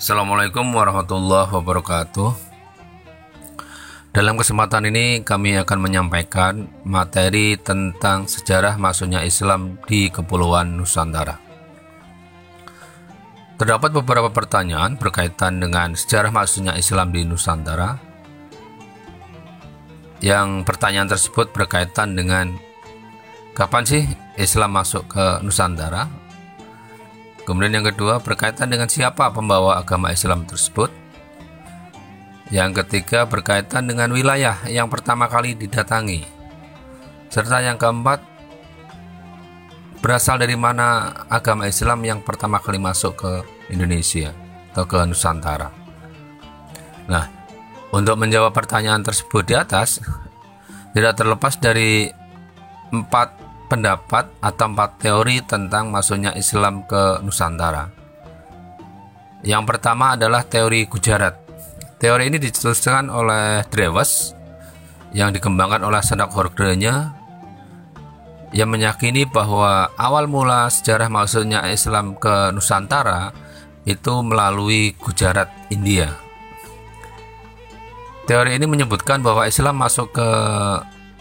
Assalamualaikum warahmatullahi wabarakatuh. Dalam kesempatan ini kami akan menyampaikan materi tentang sejarah masuknya Islam di Kepulauan Nusantara. Terdapat beberapa pertanyaan berkaitan dengan sejarah masuknya Islam di Nusantara. Yang pertanyaan tersebut berkaitan dengan kapan sih Islam masuk ke Nusantara Kemudian yang kedua berkaitan dengan siapa pembawa agama Islam tersebut. Yang ketiga berkaitan dengan wilayah yang pertama kali didatangi. Serta yang keempat berasal dari mana agama Islam yang pertama kali masuk ke Indonesia atau ke Nusantara. Nah, untuk menjawab pertanyaan tersebut di atas, tidak terlepas dari empat pendapat atau empat teori tentang masuknya Islam ke Nusantara. Yang pertama adalah teori Gujarat. Teori ini dituliskan oleh Drewes yang dikembangkan oleh sanak hordanya yang meyakini bahwa awal mula sejarah masuknya Islam ke Nusantara itu melalui Gujarat, India. Teori ini menyebutkan bahwa Islam masuk ke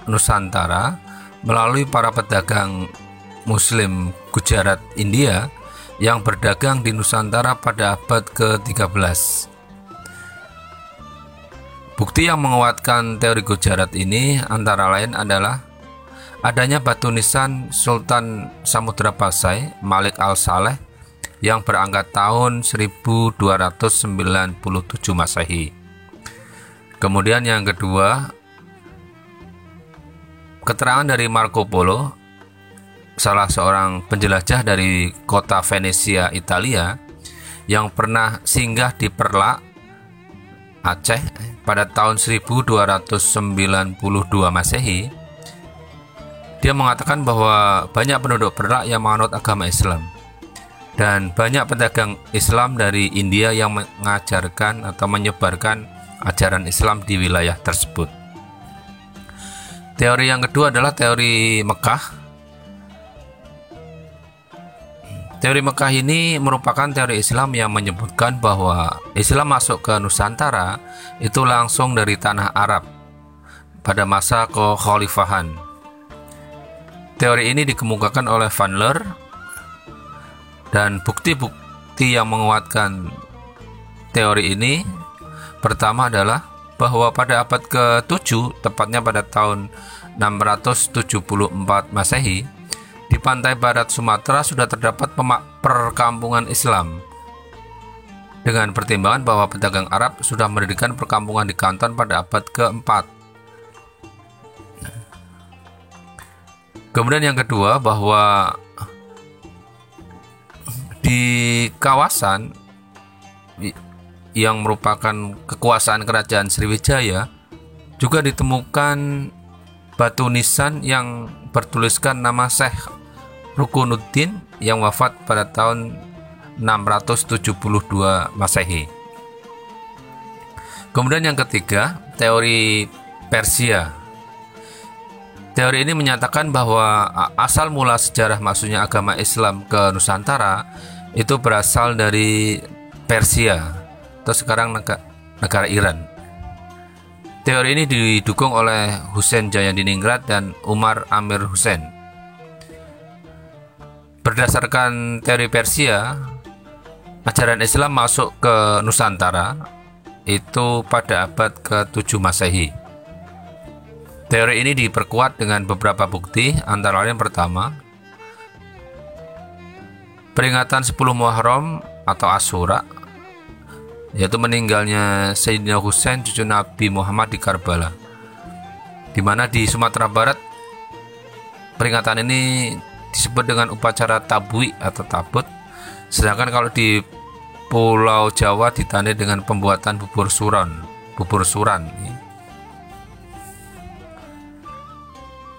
Nusantara melalui para pedagang Muslim Gujarat India yang berdagang di Nusantara pada abad ke-13. Bukti yang menguatkan teori Gujarat ini antara lain adalah adanya batu nisan Sultan Samudra Pasai Malik Al-Saleh yang berangkat tahun 1297 Masehi. Kemudian yang kedua, Keterangan dari Marco Polo, salah seorang penjelajah dari kota Venesia, Italia, yang pernah singgah di Perla, Aceh pada tahun 1292 Masehi, dia mengatakan bahwa banyak penduduk Perla yang menganut agama Islam dan banyak pedagang Islam dari India yang mengajarkan atau menyebarkan ajaran Islam di wilayah tersebut. Teori yang kedua adalah teori Mekah. Teori Mekah ini merupakan teori Islam yang menyebutkan bahwa Islam masuk ke Nusantara itu langsung dari tanah Arab pada masa kekhalifahan. Teori ini dikemukakan oleh Van Leer dan bukti-bukti yang menguatkan teori ini pertama adalah bahwa pada abad ke-7, tepatnya pada tahun 674 Masehi, di pantai barat Sumatera sudah terdapat perkampungan Islam. Dengan pertimbangan bahwa pedagang Arab sudah mendirikan perkampungan di Kanton pada abad ke-4. Kemudian yang kedua bahwa di kawasan yang merupakan kekuasaan kerajaan Sriwijaya juga ditemukan batu nisan yang bertuliskan nama Syekh Rukunuddin yang wafat pada tahun 672 Masehi. Kemudian yang ketiga, teori Persia. Teori ini menyatakan bahwa asal mula sejarah masuknya agama Islam ke Nusantara itu berasal dari Persia atau sekarang negara Iran. Teori ini didukung oleh Hussein Jayadiningrat dan Umar Amir Hussein. Berdasarkan teori Persia, ajaran Islam masuk ke Nusantara itu pada abad ke-7 Masehi. Teori ini diperkuat dengan beberapa bukti, antara lain pertama, peringatan 10 Muharram atau Asura yaitu meninggalnya Sayyidina Husain cucu Nabi Muhammad di Karbala. Di mana di Sumatera Barat peringatan ini disebut dengan upacara tabui atau tabut. Sedangkan kalau di Pulau Jawa ditandai dengan pembuatan bubur suran bubur suran.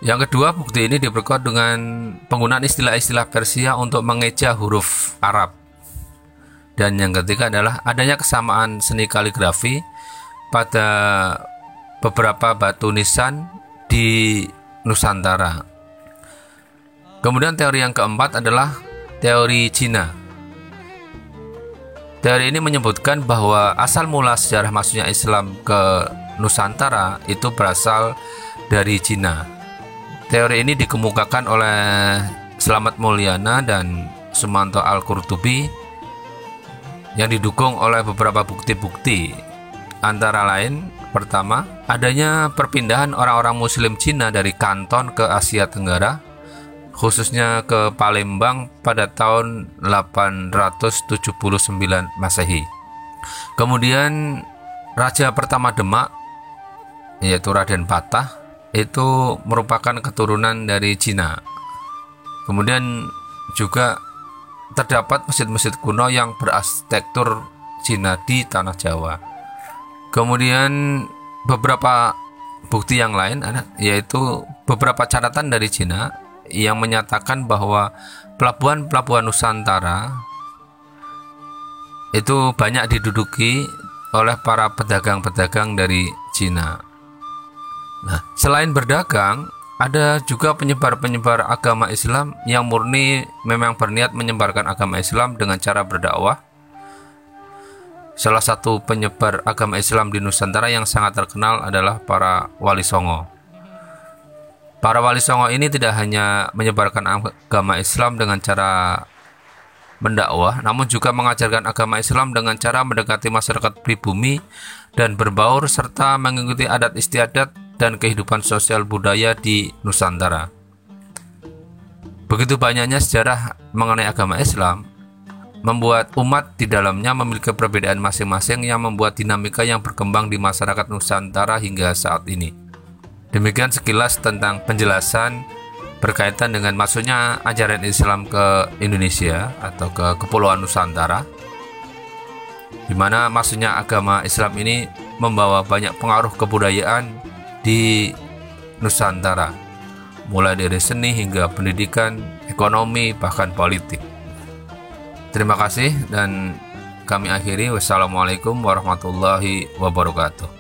Yang kedua, bukti ini diperkuat dengan penggunaan istilah-istilah Persia untuk mengeja huruf Arab. Dan yang ketiga adalah adanya kesamaan seni kaligrafi pada beberapa batu nisan di Nusantara. Kemudian teori yang keempat adalah teori Cina. Teori ini menyebutkan bahwa asal mula sejarah masuknya Islam ke Nusantara itu berasal dari Cina. Teori ini dikemukakan oleh Slamet Mulyana dan Sumanto Al-Qurtubi yang didukung oleh beberapa bukti-bukti. Antara lain, pertama, adanya perpindahan orang-orang muslim Cina dari Kanton ke Asia Tenggara khususnya ke Palembang pada tahun 879 Masehi. Kemudian raja pertama Demak yaitu Raden Patah itu merupakan keturunan dari Cina. Kemudian juga terdapat masjid-masjid kuno yang berarsitektur Cina di tanah Jawa. Kemudian beberapa bukti yang lain yaitu beberapa catatan dari Cina yang menyatakan bahwa pelabuhan-pelabuhan Nusantara itu banyak diduduki oleh para pedagang-pedagang dari Cina. Nah, selain berdagang, ada juga penyebar-penyebar agama Islam yang murni memang berniat menyebarkan agama Islam dengan cara berdakwah. Salah satu penyebar agama Islam di Nusantara yang sangat terkenal adalah para wali songo. Para wali songo ini tidak hanya menyebarkan agama Islam dengan cara mendakwah, namun juga mengajarkan agama Islam dengan cara mendekati masyarakat pribumi dan berbaur serta mengikuti adat istiadat dan kehidupan sosial budaya di Nusantara. Begitu banyaknya sejarah mengenai agama Islam membuat umat di dalamnya memiliki perbedaan masing-masing yang membuat dinamika yang berkembang di masyarakat Nusantara hingga saat ini. Demikian sekilas tentang penjelasan berkaitan dengan masuknya ajaran Islam ke Indonesia atau ke Kepulauan Nusantara di mana masuknya agama Islam ini membawa banyak pengaruh kebudayaan di Nusantara mulai dari seni hingga pendidikan, ekonomi, bahkan politik. Terima kasih dan kami akhiri wassalamualaikum warahmatullahi wabarakatuh.